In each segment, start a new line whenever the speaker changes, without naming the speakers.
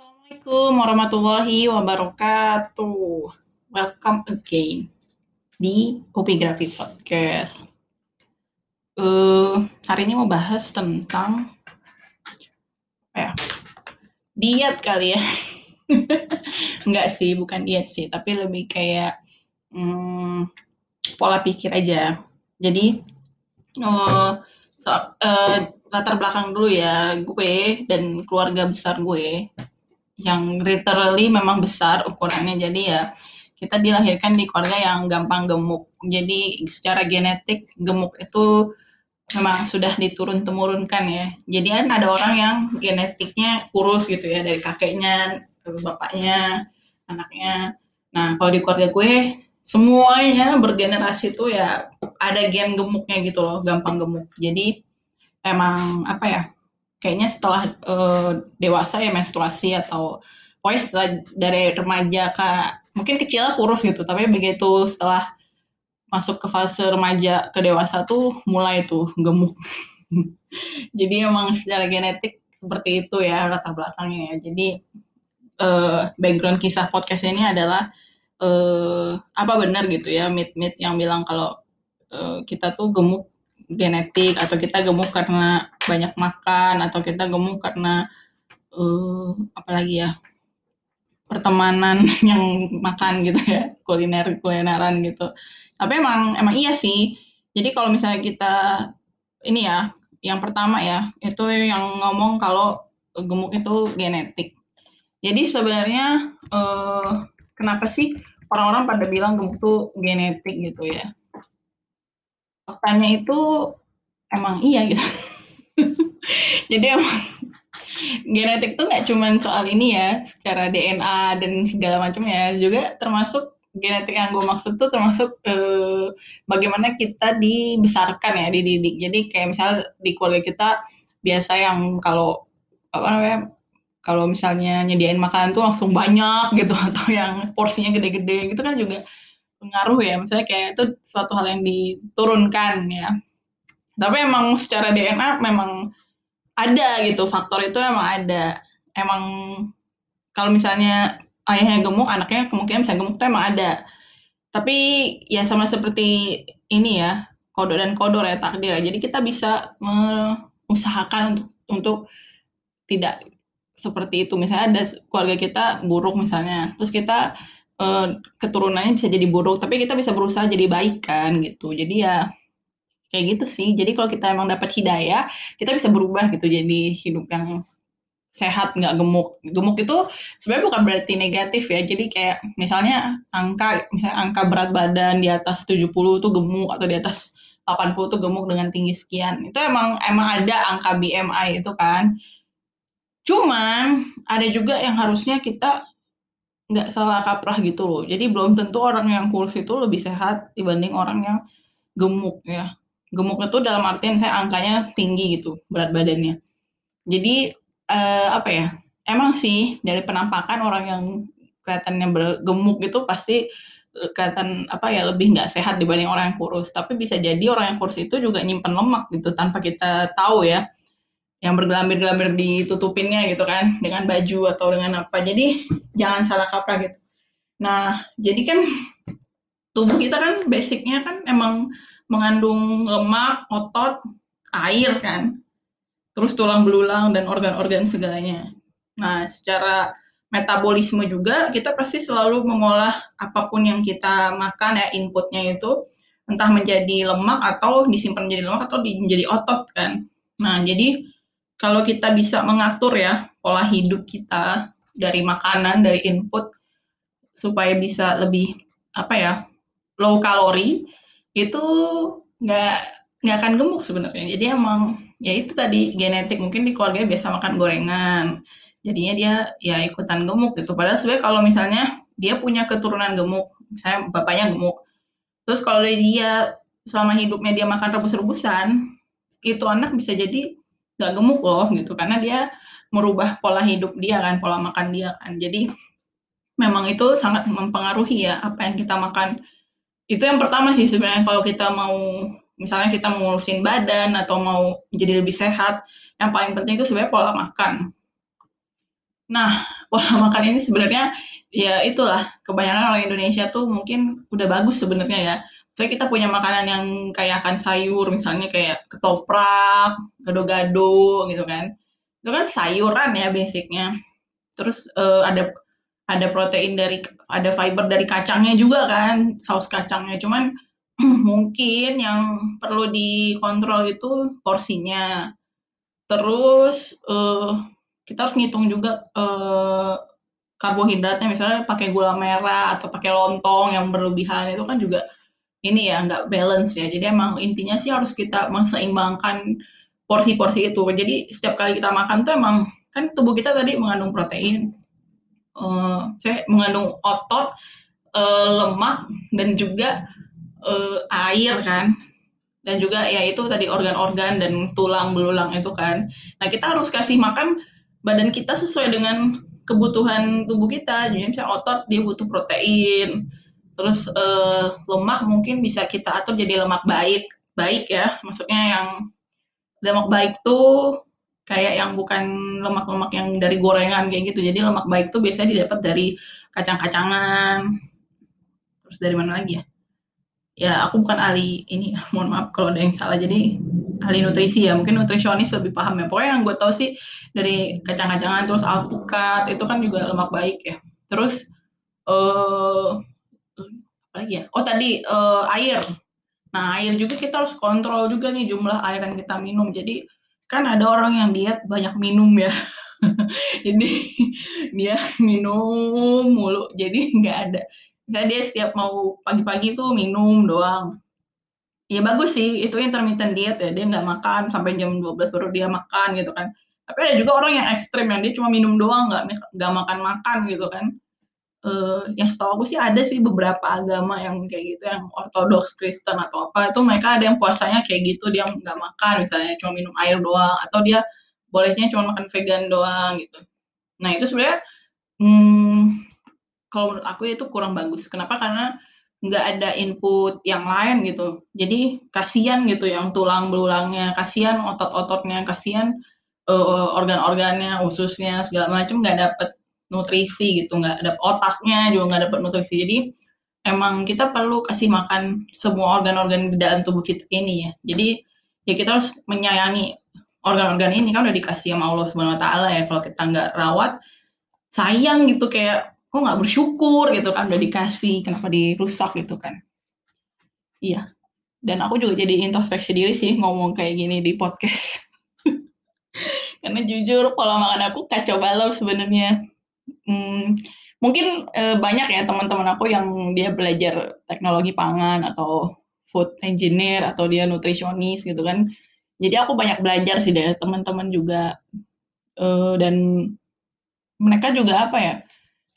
Assalamualaikum warahmatullahi wabarakatuh. Welcome again di Opigrafi Podcast. Uh, hari ini mau bahas tentang ya? Diet kali ya. Enggak sih, bukan diet sih, tapi lebih kayak hmm, pola pikir aja. Jadi uh, so, uh, latar belakang dulu ya gue dan keluarga besar gue yang literally memang besar ukurannya. Jadi ya kita dilahirkan di keluarga yang gampang gemuk. Jadi secara genetik gemuk itu memang sudah diturun temurunkan ya. Jadi kan ada orang yang genetiknya kurus gitu ya dari kakeknya bapaknya anaknya. Nah kalau di keluarga gue semuanya bergenerasi tuh ya ada gen gemuknya gitu loh gampang gemuk. Jadi emang apa ya kayaknya setelah uh, dewasa ya menstruasi atau pokoknya dari remaja ke mungkin kecil kurus gitu tapi begitu setelah masuk ke fase remaja ke dewasa tuh mulai tuh gemuk. Jadi emang secara genetik seperti itu ya latar belakangnya ya. Jadi uh, background kisah podcast ini adalah uh, apa benar gitu ya mit-mit yang bilang kalau uh, kita tuh gemuk genetik atau kita gemuk karena banyak makan atau kita gemuk karena uh, apalagi ya pertemanan yang makan gitu ya kuliner kulineran gitu. Tapi emang emang iya sih. Jadi kalau misalnya kita ini ya yang pertama ya itu yang ngomong kalau gemuk itu genetik. Jadi sebenarnya uh, kenapa sih orang-orang pada bilang gemuk tuh genetik gitu ya faktanya itu emang iya gitu. Jadi emang genetik tuh nggak cuma soal ini ya, secara DNA dan segala macamnya, juga termasuk genetik yang gue maksud tuh termasuk eh, bagaimana kita dibesarkan ya, dididik. Jadi kayak misalnya di keluarga kita biasa yang kalau apa namanya kalau misalnya nyediain makanan tuh langsung banyak gitu atau yang porsinya gede-gede gitu kan juga pengaruh ya. Misalnya kayak itu suatu hal yang diturunkan ya. Tapi emang secara DNA memang ada gitu. Faktor itu emang ada. Emang kalau misalnya ayahnya gemuk anaknya kemungkinan bisa gemuk itu emang ada. Tapi ya sama seperti ini ya kodok dan kodor ya takdir jadi kita bisa mengusahakan untuk untuk tidak seperti itu. Misalnya ada keluarga kita buruk misalnya. Terus kita uh, keturunannya bisa jadi buruk, tapi kita bisa berusaha jadi baik kan gitu. Jadi ya kayak gitu sih. Jadi kalau kita emang dapat hidayah, kita bisa berubah gitu jadi hidup yang sehat nggak gemuk. Gemuk itu sebenarnya bukan berarti negatif ya. Jadi kayak misalnya angka misalnya angka berat badan di atas 70 itu gemuk atau di atas 80 itu gemuk dengan tinggi sekian. Itu emang emang ada angka BMI itu kan. Cuman ada juga yang harusnya kita nggak salah kaprah gitu loh. Jadi belum tentu orang yang kurus itu lebih sehat dibanding orang yang gemuk ya. Gemuk itu dalam artian saya angkanya tinggi gitu berat badannya. Jadi eh, apa ya? Emang sih dari penampakan orang yang kelihatannya gemuk itu pasti eh, kelihatan apa ya lebih nggak sehat dibanding orang yang kurus. Tapi bisa jadi orang yang kurus itu juga nyimpen lemak gitu tanpa kita tahu ya yang bergelambir-gelambir ditutupinnya gitu kan dengan baju atau dengan apa. Jadi jangan salah kaprah gitu. Nah jadi kan tubuh kita kan basicnya kan emang mengandung lemak otot air kan. Terus tulang belulang dan organ-organ segalanya. Nah secara metabolisme juga kita pasti selalu mengolah apa pun yang kita makan ya inputnya itu. Entah menjadi lemak atau disimpan menjadi lemak atau menjadi otot kan. Nah jadi kalau kita bisa mengatur ya pola hidup kita dari makanan, dari input supaya bisa lebih apa ya low kalori itu nggak nggak akan gemuk sebenarnya. Jadi emang ya itu tadi genetik mungkin di keluarga biasa makan gorengan, jadinya dia ya ikutan gemuk gitu. Padahal sebenarnya kalau misalnya dia punya keturunan gemuk, saya bapaknya gemuk, terus kalau dia selama hidupnya dia makan rebus-rebusan, itu anak bisa jadi nggak gemuk loh gitu. Karena dia merubah pola hidup dia kan pola makan dia kan. Jadi memang itu sangat mempengaruhi ya apa yang kita makan. Itu yang pertama sih sebenarnya kalau kita mau misalnya kita mau ngurusin badan atau mau jadi lebih sehat yang paling penting itu sebenarnya pola makan. Nah pola makan ini sebenarnya ya itulah kebanyakan orang Indonesia tuh mungkin udah bagus sebenarnya ya. Saya kita punya makanan yang kayak akan sayur misalnya kayak ketoprak, gado-gado gitu kan. Itu kan sayuran ya basicnya. Terus uh, ada ada protein dari ada fiber dari kacangnya juga kan, saus kacangnya. Cuman mungkin yang perlu dikontrol itu porsinya. Terus uh, kita harus ngitung juga uh, karbohidratnya misalnya pakai gula merah atau pakai lontong yang berlebihan itu kan juga ini ya nggak balance ya. Jadi emang intinya sih harus kita menseimbangkan porsi-porsi itu. Jadi setiap kali kita makan tuh emang kan tubuh kita tadi mengandung protein, uh, saya mengandung otot, uh, lemak dan juga uh, air kan dan juga ya itu tadi organ-organ dan tulang belulang itu kan. Nah kita harus kasih makan badan kita sesuai dengan kebutuhan tubuh kita. Jadi misalnya otot dia butuh protein, terus uh, lemak mungkin bisa kita atur jadi lemak baik, baik ya. Maksudnya yang lemak baik tuh kayak yang bukan lemak-lemak yang dari gorengan kayak gitu. Jadi lemak baik tuh biasanya didapat dari kacang-kacangan. Terus dari mana lagi ya? ya aku bukan ahli ini mohon maaf kalau ada yang salah jadi ahli nutrisi ya mungkin nutrisionis lebih paham ya pokoknya yang gue tahu sih dari kacang-kacangan terus alpukat itu kan juga lemak baik ya terus uh, apa lagi ya? Oh tadi uh, air. Nah air juga kita harus kontrol juga nih jumlah air yang kita minum. Jadi kan ada orang yang diet banyak minum ya. Jadi dia minum mulu. Jadi nggak ada. Misalnya dia setiap mau pagi-pagi tuh minum doang. Ya bagus sih. Itu intermittent diet ya. Dia nggak makan sampai jam 12 baru dia makan gitu kan. Tapi ada juga orang yang ekstrim yang dia cuma minum doang nggak nggak makan makan gitu kan uh, yang setahu aku sih ada sih beberapa agama yang kayak gitu yang ortodoks Kristen atau apa itu mereka ada yang puasanya kayak gitu dia nggak makan misalnya cuma minum air doang atau dia bolehnya cuma makan vegan doang gitu nah itu sebenarnya hmm, kalau menurut aku itu kurang bagus. Kenapa? Karena nggak ada input yang lain gitu. Jadi kasihan gitu yang tulang belulangnya, kasihan otot-ototnya, kasihan uh, organ-organnya, ususnya segala macam nggak dapet nutrisi gitu, nggak ada otaknya juga nggak dapet nutrisi. Jadi emang kita perlu kasih makan semua organ-organ dalam tubuh kita ini ya. Jadi ya kita harus menyayangi organ-organ ini kan udah dikasih sama Allah Subhanahu Wa Taala ya. Kalau kita nggak rawat, sayang gitu kayak kok nggak bersyukur gitu kan udah dikasih kenapa dirusak gitu kan iya dan aku juga jadi introspeksi diri sih ngomong kayak gini di podcast karena jujur pola makan aku kacau balau sebenarnya hmm, mungkin e, banyak ya teman-teman aku yang dia belajar teknologi pangan atau food engineer atau dia nutrisionis gitu kan jadi aku banyak belajar sih dari teman-teman juga e, dan mereka juga apa ya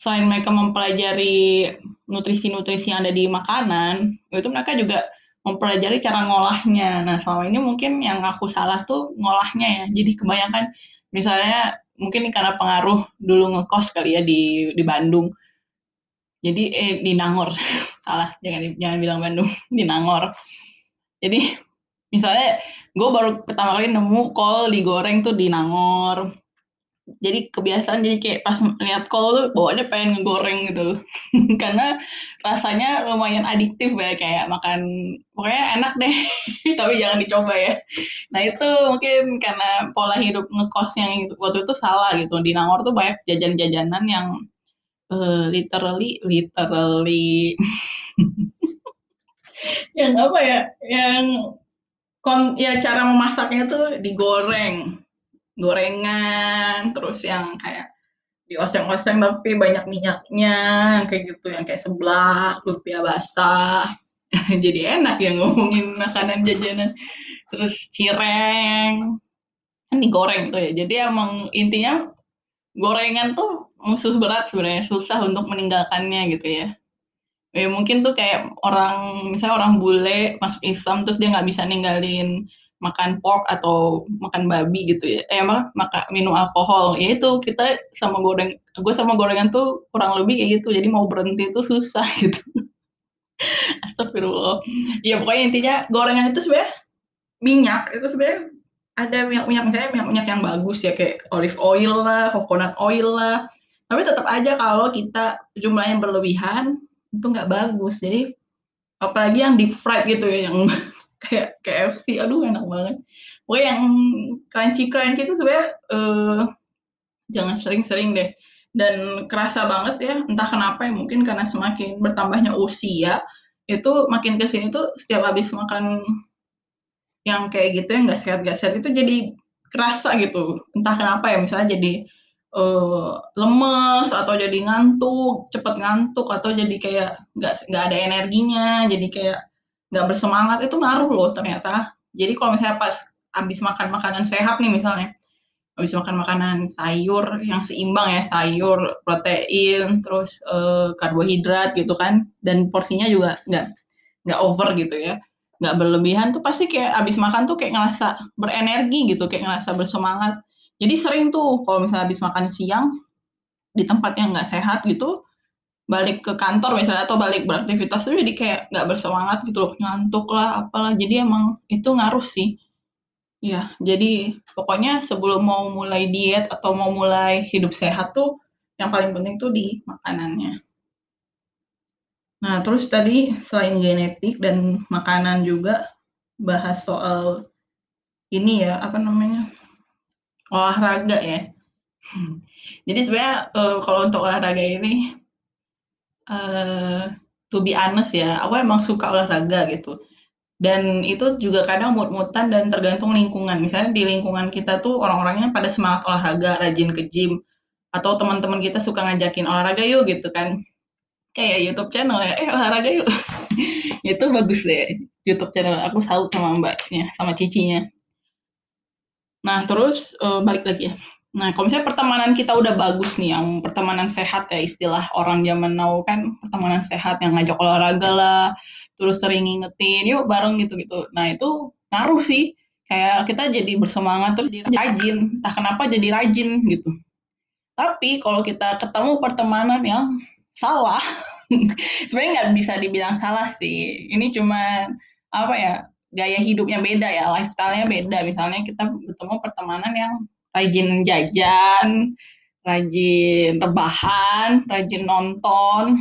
selain mereka mempelajari nutrisi-nutrisi yang ada di makanan, itu mereka juga mempelajari cara ngolahnya. Nah, selama ini mungkin yang aku salah tuh ngolahnya ya. Jadi kebanyakan misalnya mungkin karena pengaruh dulu ngekos kali ya di di Bandung. Jadi eh di Nangor. salah, jangan jangan bilang Bandung, di Nangor. Jadi misalnya gue baru pertama kali nemu kol digoreng tuh di Nangor jadi kebiasaan jadi kayak pas lihat kol tuh bawaannya pengen ngegoreng gitu karena rasanya lumayan adiktif ya kayak makan pokoknya enak deh. Tapi jangan dicoba ya. Nah itu mungkin karena pola hidup ngekos yang waktu itu salah gitu. Di Nangor tuh banyak jajan-jajanan yang uh, literally literally yang apa ya yang kon ya cara memasaknya tuh digoreng. Gorengan, terus yang kayak dioseng-oseng tapi banyak minyaknya, kayak gitu, yang kayak seblak, lumpia basah. Jadi enak ya ngomongin makanan jajanan. Terus cireng, kan digoreng tuh ya. Jadi emang intinya gorengan tuh musuh berat sebenarnya, susah untuk meninggalkannya gitu ya. Ya mungkin tuh kayak orang, misalnya orang bule masuk Islam terus dia nggak bisa ninggalin makan pork atau makan babi gitu ya. Eh emang maka minum alkohol. Ya itu kita sama goreng gue sama gorengan tuh kurang lebih kayak gitu. Jadi mau berhenti itu susah gitu. Astagfirullah. Ya pokoknya intinya gorengan itu sebenarnya minyak itu sebenarnya ada minyak minyak misalnya minyak minyak yang bagus ya kayak olive oil lah coconut oil lah. Tapi tetap aja kalau kita jumlahnya berlebihan, itu nggak bagus. Jadi, apalagi yang deep fried gitu ya, yang kayak KFC, aduh enak banget. Pokoknya yang crunchy-crunchy itu sebenarnya, uh, jangan sering-sering deh. Dan kerasa banget ya, entah kenapa ya, mungkin karena semakin bertambahnya usia, itu makin ke sini tuh setiap habis makan yang kayak gitu, yang nggak sehat-nggak sehat itu jadi kerasa gitu. Entah kenapa ya, misalnya jadi, uh, lemes atau jadi ngantuk, cepet ngantuk atau jadi kayak nggak nggak ada energinya, jadi kayak nggak bersemangat, itu ngaruh loh ternyata. Jadi kalau misalnya pas habis makan makanan sehat nih misalnya, habis makan makanan sayur yang seimbang ya, sayur, protein, terus, uh, karbohidrat gitu kan, dan porsinya juga nggak nggak over gitu ya, nggak berlebihan tuh pasti kayak habis makan tuh kayak ngerasa berenergi gitu, kayak ngerasa bersemangat. Jadi sering tuh kalau misalnya habis makan siang, di tempat yang nggak sehat gitu, balik ke kantor misalnya atau balik beraktivitas tuh jadi kayak nggak bersemangat gitu loh, ngantuk lah, apalah. Jadi emang itu ngaruh sih. Iya, jadi pokoknya sebelum mau mulai diet atau mau mulai hidup sehat tuh, yang paling penting tuh di makanannya. Nah, terus tadi selain genetik dan makanan juga, bahas soal ini ya, apa namanya, olahraga ya. Jadi sebenarnya, uh, kalau untuk olahraga ini, uh, to be honest ya, aku emang suka olahraga gitu. Dan itu juga kadang mut-mutan dan tergantung lingkungan. Misalnya di lingkungan kita tuh orang-orangnya pada semangat olahraga, rajin ke gym, atau teman-teman kita suka ngajakin olahraga yuk gitu kan. Kayak YouTube channel ya, "Eh olahraga yuk." Itu bagus deh YouTube channel, aku salut sama Mbaknya, sama cicinya. Nah terus, uh, balik lagi ya. Nah kalau misalnya pertemanan kita udah bagus nih, yang pertemanan sehat ya istilah orang zaman now kan pertemanan sehat yang ngajak olahraga lah, terus sering ngingetin, "Yuk bareng," gitu-gitu. Nah itu ngaruh sih, kayak kita jadi bersemangat terus jadi rajin, entah kenapa jadi rajin gitu. Tapi kalau kita ketemu pertemanan yang salah, sebenarnya nggak bisa dibilang salah sih, ini cuma apa ya, gaya hidupnya beda ya, lifestyle-nya beda. Misalnya kita ketemu pertemanan yang rajin jajan, rajin rebahan, rajin nonton,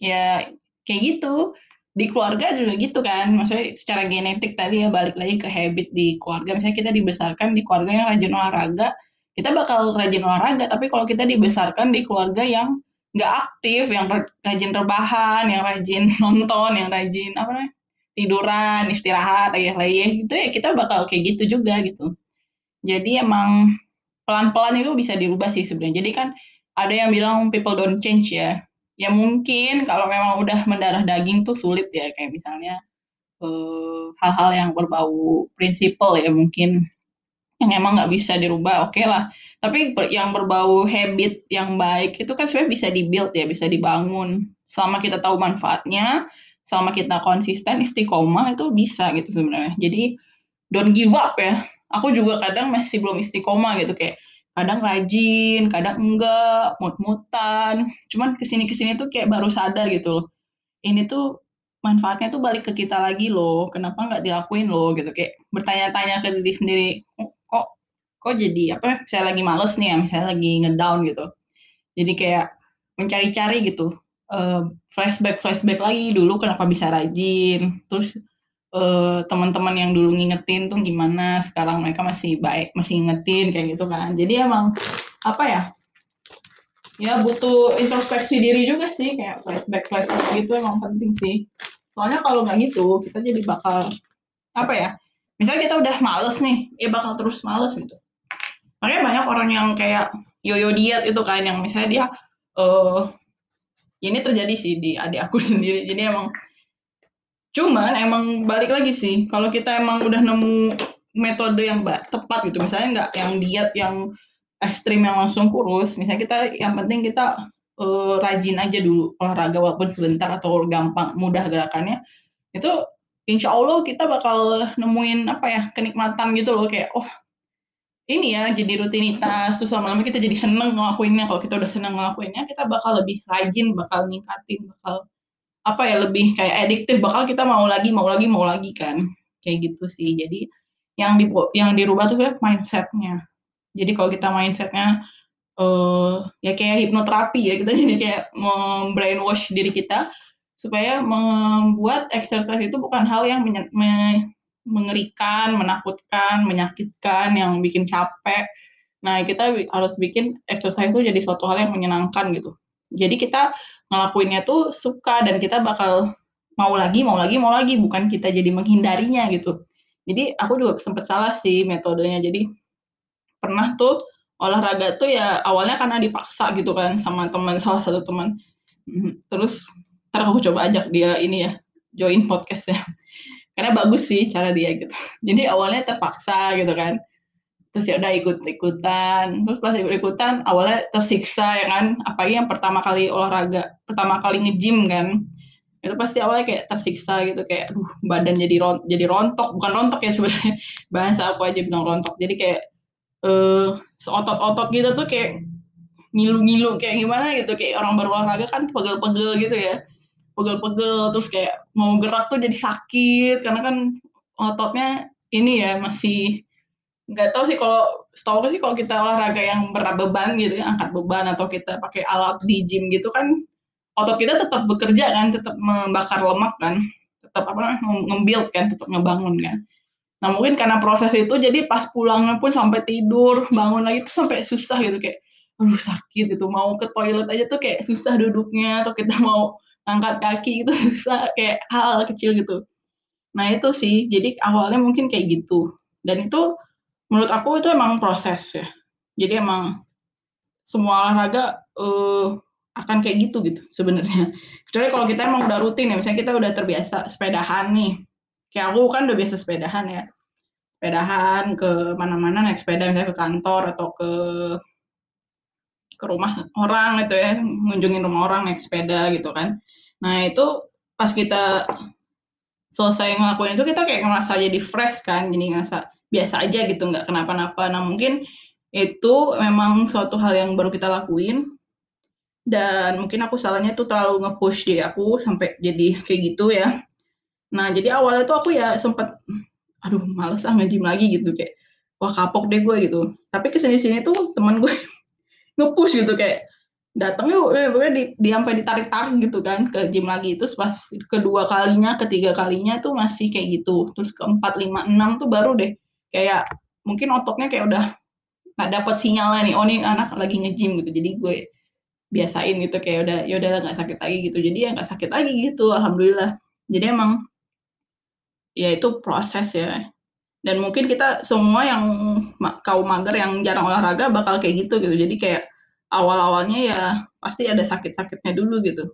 ya kayak gitu. Di keluarga juga gitu kan, maksudnya secara genetik tadi ya balik lagi ke habit di keluarga, misalnya kita dibesarkan di keluarga yang rajin olahraga, kita bakal rajin olahraga, tapi kalau kita dibesarkan di keluarga yang nggak aktif, yang rajin rebahan, yang rajin nonton, yang rajin apa namanya, tiduran, istirahat, leyeh-leyeh gitu ya kita bakal kayak gitu juga gitu. Jadi emang pelan-pelan itu bisa dirubah sih sebenarnya. Jadi kan ada yang bilang people don't change ya. Ya mungkin kalau memang udah mendarah daging tuh sulit ya kayak misalnya hal hal-hal yang berbau prinsipal ya mungkin yang emang nggak bisa dirubah oke okay lah. Tapi yang berbau habit yang baik itu kan sebenarnya bisa dibuild ya, bisa dibangun. Selama kita tahu manfaatnya, selama kita konsisten istiqomah itu bisa gitu sebenarnya. Jadi don't give up ya. Aku juga kadang masih belum istiqomah gitu kayak kadang rajin, kadang enggak, mut-mutan. Cuman ke sini ke sini tuh kayak baru sadar gitu loh. Ini tuh manfaatnya tuh balik ke kita lagi loh. Kenapa nggak dilakuin loh gitu kayak bertanya-tanya ke diri sendiri. Kok kok jadi apa? Saya lagi males nih ya, misalnya lagi ngedown gitu. Jadi kayak mencari-cari gitu uh, flashback flashback lagi dulu kenapa bisa rajin terus uh, teman-teman yang dulu ngingetin tuh gimana sekarang mereka masih baik masih ngingetin kayak gitu kan. Jadi emang apa ya ya butuh introspeksi diri juga sih kayak flashback flashback gitu emang penting sih. Soalnya kalau nggak gitu kita jadi bakal apa ya misalnya kita udah males nih ya bakal terus males gitu. Makanya banyak orang yang kayak yoyo diet itu kan yang misalnya dia uh, ini terjadi sih di adik aku sendiri. Jadi emang cuman emang balik lagi sih kalau kita emang udah nemu metode yang tepat gitu misalnya nggak yang diet yang ekstrim yang langsung kurus misalnya kita yang penting kita uh, rajin aja dulu olahraga walaupun sebentar atau gampang mudah gerakannya itu insya Allah kita bakal nemuin apa ya kenikmatan gitu loh kayak oh ini ya jadi rutinitas terus lama-lama kita jadi seneng ngelakuinnya kalau kita udah seneng ngelakuinnya kita bakal lebih rajin bakal ningkatin bakal apa ya lebih kayak adiktif bakal kita mau lagi mau lagi mau lagi kan kayak gitu sih jadi yang di yang dirubah tuh ya mindsetnya jadi kalau kita mindsetnya uh, ya kayak hipnoterapi ya kita jadi kayak mem-brainwash diri kita supaya membuat exercise itu bukan hal yang menye me mengerikan, menakutkan, menyakitkan, yang bikin capek. Nah, kita harus bikin exercise itu jadi suatu hal yang menyenangkan gitu. Jadi kita ngelakuinnya tuh suka dan kita bakal mau lagi, mau lagi, mau lagi, bukan kita jadi menghindarinya gitu. Jadi aku juga sempat salah sih metodenya. Jadi pernah tuh olahraga tuh ya awalnya karena dipaksa gitu kan sama teman salah satu teman. Mhm, terus ntar aku coba ajak dia ini ya join podcastnya karena bagus sih cara dia gitu jadi awalnya terpaksa gitu kan terus ya udah ikut ikutan. Terus pas ikut ikutan awalnya tersiksa ya kan. Apalagi yang pertama kali olahraga pertama kali ngejim kan. Itu pasti awalnya kayak tersiksa gitu kayak aduh badan jadi ron jadi rontok. Bukan rontok ya sebenarnya. Bahasa aku aja bilang rontok. Jadi kayak eh seotot-otot gitu tuh kayak ngilu-ngilu kayak gimana gitu. Kayak orang baru olahraga kan pegel-pegel gitu ya. Pegel-pegel terus kayak mau gerak tuh jadi sakit. Karena kan ototnya ini ya masih nggak tahu sih kalau setahu sih kalau kita olahraga yang berat beban gitu ya angkat beban atau kita pakai alat di gym gitu kan otot kita tetap bekerja kan tetap membakar lemak kan tetap apa nge-build kan tetap ngebangun kan nah mungkin karena proses itu jadi pas pulangnya pun sampai tidur bangun lagi tuh sampai susah gitu kayak aduh sakit itu mau ke toilet aja tuh kayak susah duduknya atau kita mau angkat kaki itu susah kayak hal, -hal kecil gitu. Nah itu sih, jadi awalnya mungkin kayak gitu. Dan itu menurut aku itu emang proses ya. Jadi emang semua olahraga uh, akan kayak gitu gitu sebenarnya. Kecuali kalau kita emang udah rutin ya, misalnya kita udah terbiasa sepedahan nih. Kayak aku kan udah biasa sepedahan ya. Sepedahan ke mana-mana naik sepeda misalnya ke kantor atau ke ke rumah orang gitu ya, ngunjungin rumah orang naik sepeda gitu kan. Nah itu pas kita selesai ngelakuin itu kita kayak ngerasa jadi fresh kan, jadi ngerasa biasa aja gitu, nggak kenapa-napa. Nah mungkin itu memang suatu hal yang baru kita lakuin dan mungkin aku salahnya tuh terlalu nge-push diri aku sampai jadi kayak gitu ya. Nah jadi awalnya tuh aku ya sempet, aduh males ah nge-gym lagi gitu kayak, wah kapok deh gue gitu. Tapi ke sini-sini tuh temen gue nge-push gitu kayak datang yuk eh, pokoknya di, di sampai ditarik-tarik gitu kan ke gym lagi itu pas kedua kalinya ketiga kalinya tuh masih kayak gitu terus keempat lima enam tuh baru deh kayak mungkin ototnya kayak udah nggak dapat sinyalnya nih oh nih anak lagi nge-gym gitu. Jadi gue biasain gitu kayak udah ya udah nggak sakit lagi gitu. Jadi ya nggak sakit lagi gitu alhamdulillah. Jadi emang ya itu proses ya. Dan mungkin kita semua yang kaum mager yang jarang olahraga bakal kayak gitu gitu. Jadi kayak awal-awalnya ya pasti ada sakit-sakitnya dulu gitu.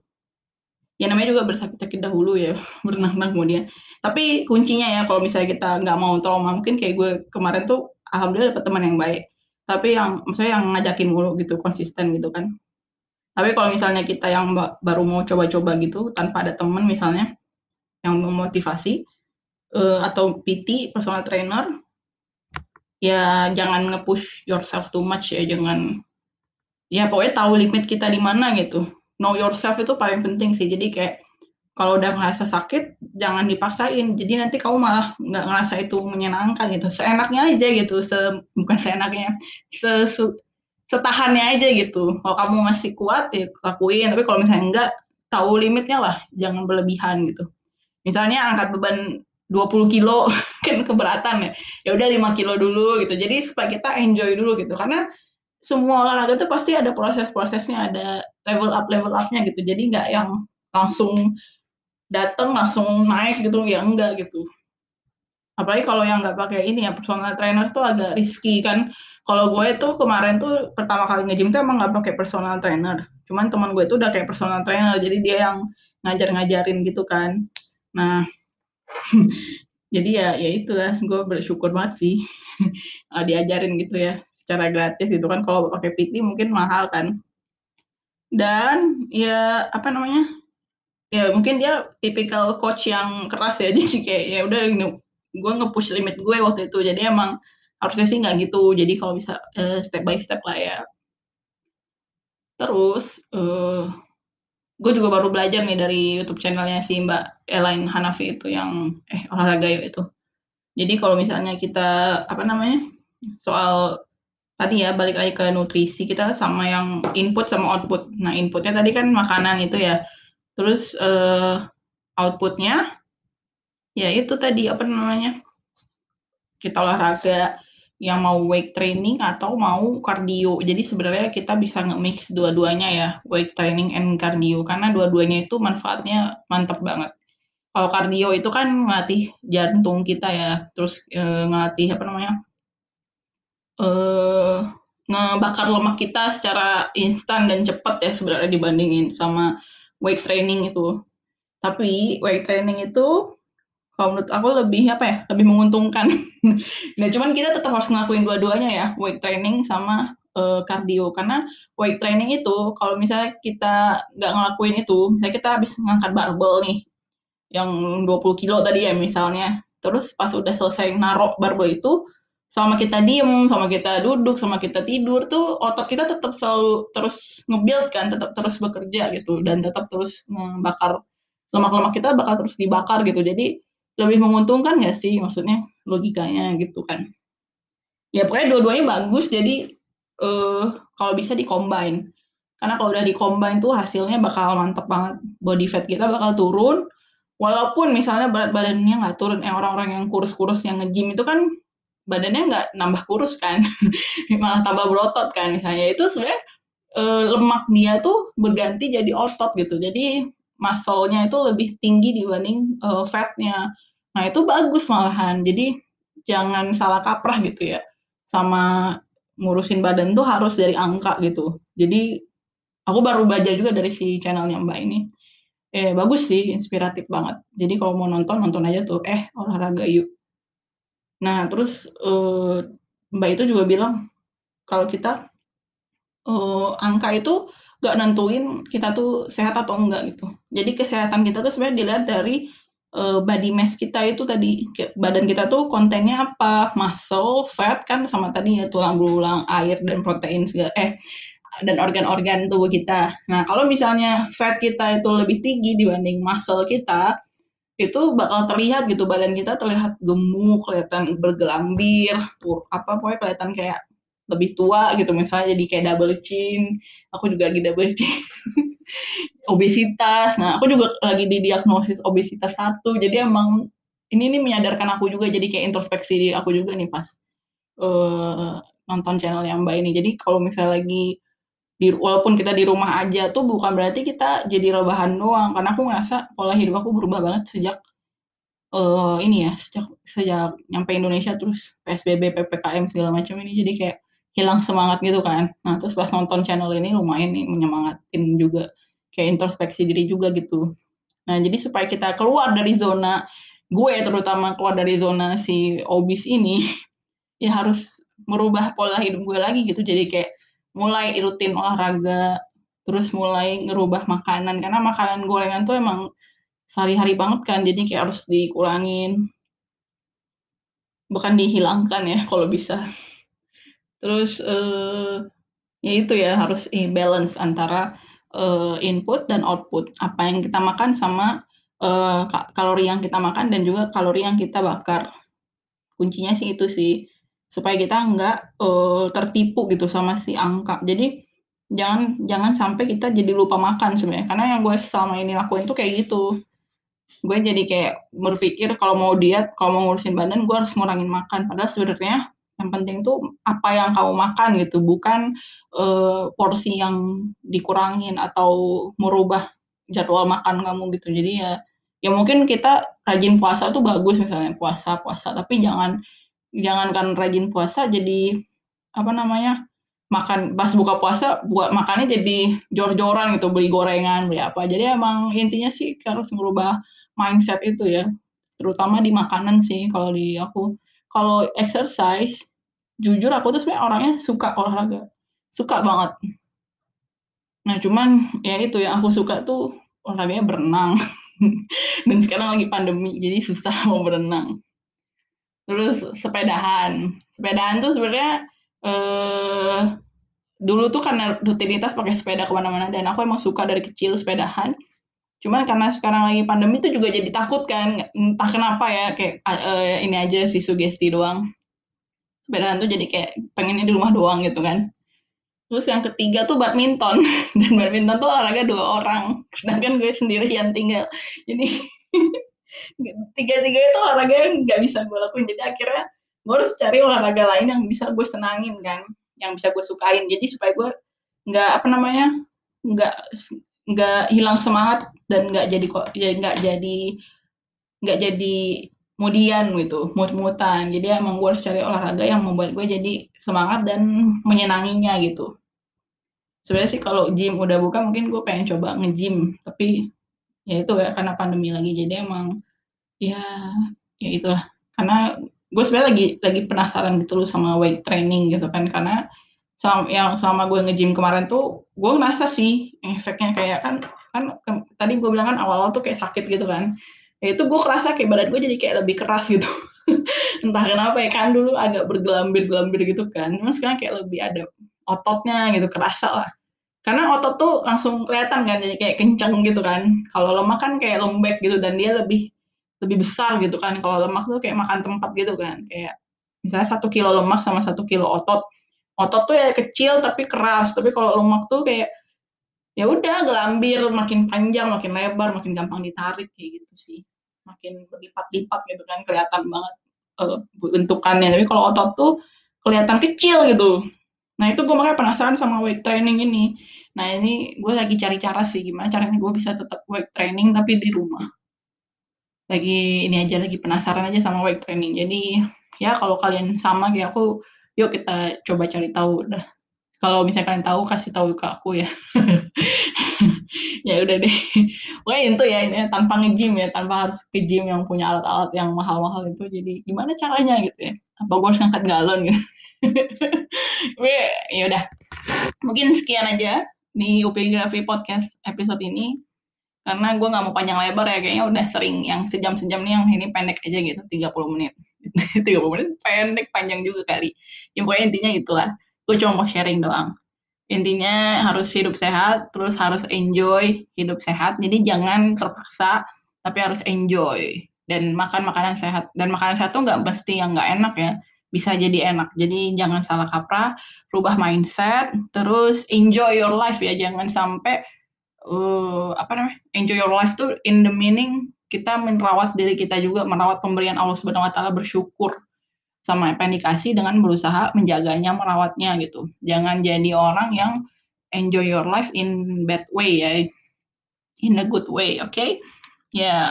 Ya namanya juga bersakit-sakit dahulu ya, berenang-renang kemudian. Tapi kuncinya ya kalau misalnya kita nggak mau trauma, mungkin kayak gue kemarin tuh alhamdulillah dapet teman yang baik. Tapi yang maksudnya yang ngajakin mulu gitu, konsisten gitu kan. Tapi kalau misalnya kita yang baru mau coba-coba gitu tanpa ada teman misalnya yang memotivasi uh, atau PT personal trainer ya jangan nge-push yourself too much ya jangan ya pokoknya tahu limit kita di mana gitu know yourself itu paling penting sih jadi kayak kalau udah ngerasa sakit jangan dipaksain. Jadi nanti kamu malah nggak ngerasa itu menyenangkan gitu. Seenaknya aja gitu. Se bukan seenaknya. Se setahannya aja gitu. Kalau kamu masih kuat ya lakuin. Tapi kalau misalnya enggak tahu limitnya lah. Jangan berlebihan gitu. Misalnya angkat beban 20 kilo kan keberatan ya. Ya udah 5 kilo dulu gitu. Jadi supaya kita enjoy dulu gitu. Karena semua olahraga itu pasti ada proses-prosesnya, ada level up level upnya gitu. Jadi nggak yang langsung datang langsung naik gitu, ya enggak gitu. Apalagi kalau yang nggak pakai ini ya personal trainer tuh agak risky kan. Kalau gue tuh kemarin tuh pertama kali nge-gym tuh emang nggak pakai personal trainer. Cuman teman gue tuh udah kayak personal trainer, jadi dia yang ngajar-ngajarin gitu kan. Nah, jadi ya ya itulah gue bersyukur banget sih diajarin gitu ya secara gratis gitu kan kalau pakai PT mungkin mahal kan dan ya apa namanya ya mungkin dia tipikal coach yang keras ya. Jadi kayak ya udah gue nge-push limit gue waktu itu. Jadi emang harusnya sih nggak gitu. Jadi kalau bisa uh, step by step lah ya. Terus uh, gue juga baru belajar nih dari YouTube channelnya si Mbak Elaine Hanafi itu yang eh olahraga yuk itu. Jadi kalau misalnya kita apa namanya soal tadi ya balik lagi ke nutrisi kita sama yang input sama output. Nah inputnya tadi kan makanan itu ya, terus uh, outputnya ya itu tadi apa namanya kita olahraga yang mau weight training atau mau cardio. Jadi sebenarnya kita bisa nge-mix dua-duanya ya, weight training and cardio karena dua-duanya itu manfaatnya mantap banget. Kalau cardio itu kan ngelatih jantung kita ya, terus e, ngelatih apa namanya? Eh ngebakar lemak kita secara instan dan cepat ya sebenarnya dibandingin sama weight training itu. Tapi weight training itu kalau menurut aku lebih apa ya lebih menguntungkan nah cuman kita tetap harus ngelakuin dua-duanya ya weight training sama uh, cardio karena weight training itu kalau misalnya kita nggak ngelakuin itu misalnya kita habis ngangkat barbel nih yang 20 kilo tadi ya misalnya terus pas udah selesai narok barbel itu sama kita diem, sama kita duduk, sama kita tidur tuh otot kita tetap selalu terus ngebuild kan, tetap terus bekerja gitu dan tetap terus membakar lemak-lemak kita bakal terus dibakar gitu. Jadi lebih menguntungkan nggak sih? Maksudnya logikanya gitu kan. Ya pokoknya dua-duanya bagus. Jadi uh, kalau bisa dikombin karena kalau udah dikombin tuh hasilnya bakal mantep banget. Body fat kita bakal turun. Walaupun misalnya berat badannya nggak turun eh orang-orang yang kurus-kurus yang nge-gym itu kan badannya nggak nambah kurus kan malah tambah berotot kan misalnya itu sebenarnya uh, lemak dia tuh berganti jadi otot gitu jadi muscle-nya itu lebih tinggi dibanding uh, fat-nya. Nah, itu bagus malahan. Jadi jangan salah kaprah gitu ya. Sama ngurusin badan tuh harus dari angka gitu. Jadi aku baru belajar juga dari si channelnya Mbak ini. Eh bagus sih, inspiratif banget. Jadi kalau mau nonton nonton aja tuh, eh olahraga yuk. Nah, terus uh, Mbak itu juga bilang kalau kita uh, angka itu gak nentuin kita tuh sehat atau enggak gitu. Jadi kesehatan kita tuh sebenarnya dilihat dari uh, body mass kita itu tadi badan kita tuh kontennya apa, muscle, fat kan sama tadi ya tulang belulang, air dan protein segala eh dan organ-organ tubuh kita. Nah, kalau misalnya fat kita itu lebih tinggi dibanding muscle kita, itu bakal terlihat gitu badan kita terlihat gemuk, kelihatan bergelambir, apa pokoknya kelihatan kayak lebih tua gitu misalnya jadi kayak double chin aku juga lagi double chin. Obesitas nah aku juga lagi didiagnosis obesitas satu jadi emang ini nih menyadarkan aku juga jadi kayak introspeksi diri aku juga nih pas uh, nonton channel yang mbak ini. Jadi kalau misalnya lagi di walaupun kita di rumah aja tuh bukan berarti kita jadi rebahan doang karena aku ngerasa pola hidup aku berubah banget sejak uh, ini ya sejak sejak nyampe Indonesia terus PSBB PPKM segala macam ini jadi kayak hilang semangat gitu kan. Nah, terus pas nonton channel ini lumayan nih menyemangatin juga, kayak introspeksi diri juga gitu. Nah, jadi supaya kita keluar dari zona gue terutama keluar dari zona si obis ini, ya harus merubah pola hidup gue lagi gitu. Jadi kayak mulai rutin olahraga, terus mulai ngerubah makanan karena makanan gorengan tuh emang sehari-hari banget kan, jadi kayak harus dikurangin. Bukan dihilangkan ya kalau bisa. Terus uh, ya itu ya harus balance antara uh, input dan output. Apa yang kita makan sama uh, kalori yang kita makan dan juga kalori yang kita bakar. Kuncinya sih itu sih supaya kita nggak uh, tertipu gitu sama si angka. Jadi jangan jangan sampai kita jadi lupa makan sebenarnya. Karena yang gue selama ini lakuin tuh kayak gitu. Gue jadi kayak berpikir kalau mau diet, kalau mau ngurusin badan, gue harus ngurangin makan. Padahal sebenarnya yang penting tuh apa yang kamu makan gitu, bukan uh, porsi yang dikurangin atau merubah jadwal makan kamu gitu. Jadi ya ya mungkin kita rajin puasa tuh bagus misalnya puasa puasa, tapi jangan jangankan rajin puasa jadi apa namanya makan pas buka puasa buat makannya jadi jor-joran gitu beli gorengan beli apa jadi emang intinya sih harus merubah mindset itu ya terutama di makanan sih kalau di aku kalau exercise, jujur aku tuh sebenarnya orangnya suka olahraga, suka banget. Nah cuman ya itu yang aku suka tuh olahraganya berenang. Dan sekarang lagi pandemi, jadi susah mau berenang. Terus sepedahan, sepedahan tuh sebenarnya eh, dulu tuh karena rutinitas pakai sepeda ke mana-mana dan aku emang suka dari kecil sepedahan. Cuman karena sekarang lagi pandemi itu juga jadi takut kan, entah kenapa ya kayak uh, ini aja sih sugesti doang. sepedahan tuh jadi kayak pengennya di rumah doang gitu kan. Terus yang ketiga tuh badminton. Dan badminton tuh olahraga dua orang. Sedangkan gue sendiri yang tinggal. Jadi tiga-tiga itu olahraga yang nggak bisa gue lakuin. Jadi akhirnya gue harus cari olahraga lain yang bisa gue senangin kan yang bisa gue sukain. Jadi supaya gue nggak apa namanya nggak nggak hilang semangat dan nggak jadi kok ya nggak jadi nggak jadi kemudian gitu mut-mutan. Jadi emang gue harus cari olahraga yang membuat gue jadi semangat dan menyenanginya gitu. Sebenarnya sih kalau gym udah buka mungkin gue pengen coba nge-gym. Tapi ya itu ya karena pandemi lagi jadi emang ya ya itulah. Karena gue sebenarnya lagi lagi penasaran gitu loh sama weight training gitu kan. Karena selama yang selama gue nge-gym kemarin tuh gue ngerasa sih efeknya kayak kan kan ke, tadi gue bilang kan awal-awal tuh kayak sakit gitu kan. Ya itu gue kerasa kayak badan gue jadi kayak lebih keras gitu. Entah kenapa ya kan dulu agak bergelambir-gelambir gitu kan. Cuma sekarang kayak lebih ada ototnya gitu kerasa lah. Karena otot tuh langsung kelihatan kan jadi kayak kenceng gitu kan. Kalau lemak kan kayak lembek gitu dan dia lebih lebih besar gitu kan. Kalau lemak tuh kayak makan tempat gitu kan. Kayak misalnya satu kilo lemak sama satu kilo otot. Otot tuh ya kecil tapi keras. Tapi kalau lemak tuh kayak ya udah gelambir makin panjang makin lebar makin gampang ditarik kayak gitu sih. Makin berlipat-lipat gitu kan kelihatan banget uh, bentukannya. Tapi kalau otot tuh kelihatan kecil gitu. Nah itu gue makanya penasaran sama weight training ini. Nah ini gue lagi cari cara sih gimana caranya gue bisa tetap weight training tapi di rumah. Lagi ini aja lagi penasaran aja sama weight training. Jadi ya kalau kalian sama kayak aku, yuk kita coba cari tahu dah. Kalau misalnya kalian tahu kasih tahu ke aku ya. ya udah deh. Pokoknya itu ya ini tanpa nge-gym ya, tanpa harus ke gym yang punya alat-alat yang mahal-mahal itu. Jadi gimana caranya gitu ya? Apa gue harus ngangkat galon gitu? ya udah. Mungkin sekian aja di Upigrafi Podcast episode ini karena gue nggak mau panjang lebar ya kayaknya udah sering yang sejam-sejam nih yang ini pendek aja gitu 30 menit. 30 menit pendek panjang juga kali. Ya pokoknya intinya itulah. Gue cuma mau sharing doang. Intinya harus hidup sehat terus harus enjoy hidup sehat. Jadi jangan terpaksa tapi harus enjoy. Dan makan makanan sehat. Dan makanan sehat tuh nggak mesti yang nggak enak ya. Bisa jadi enak. Jadi jangan salah kaprah, rubah mindset, terus enjoy your life ya. Jangan sampai uh, apa namanya? Enjoy your life tuh in the meaning kita merawat diri kita juga, merawat pemberian Allah Subhanahu wa taala bersyukur sama apa yang dikasih dengan berusaha menjaganya, merawatnya gitu. Jangan jadi orang yang enjoy your life in bad way ya. In a good way, oke? Okay? Ya, yeah.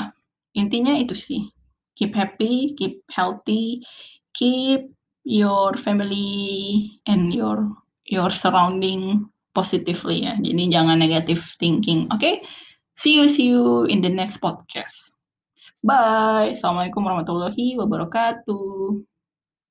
intinya itu sih. Keep happy, keep healthy, keep your family and your your surrounding positively ya. Jadi jangan negative thinking. Oke? Okay? See you see you in the next podcast. Bye. Assalamualaikum warahmatullahi wabarakatuh.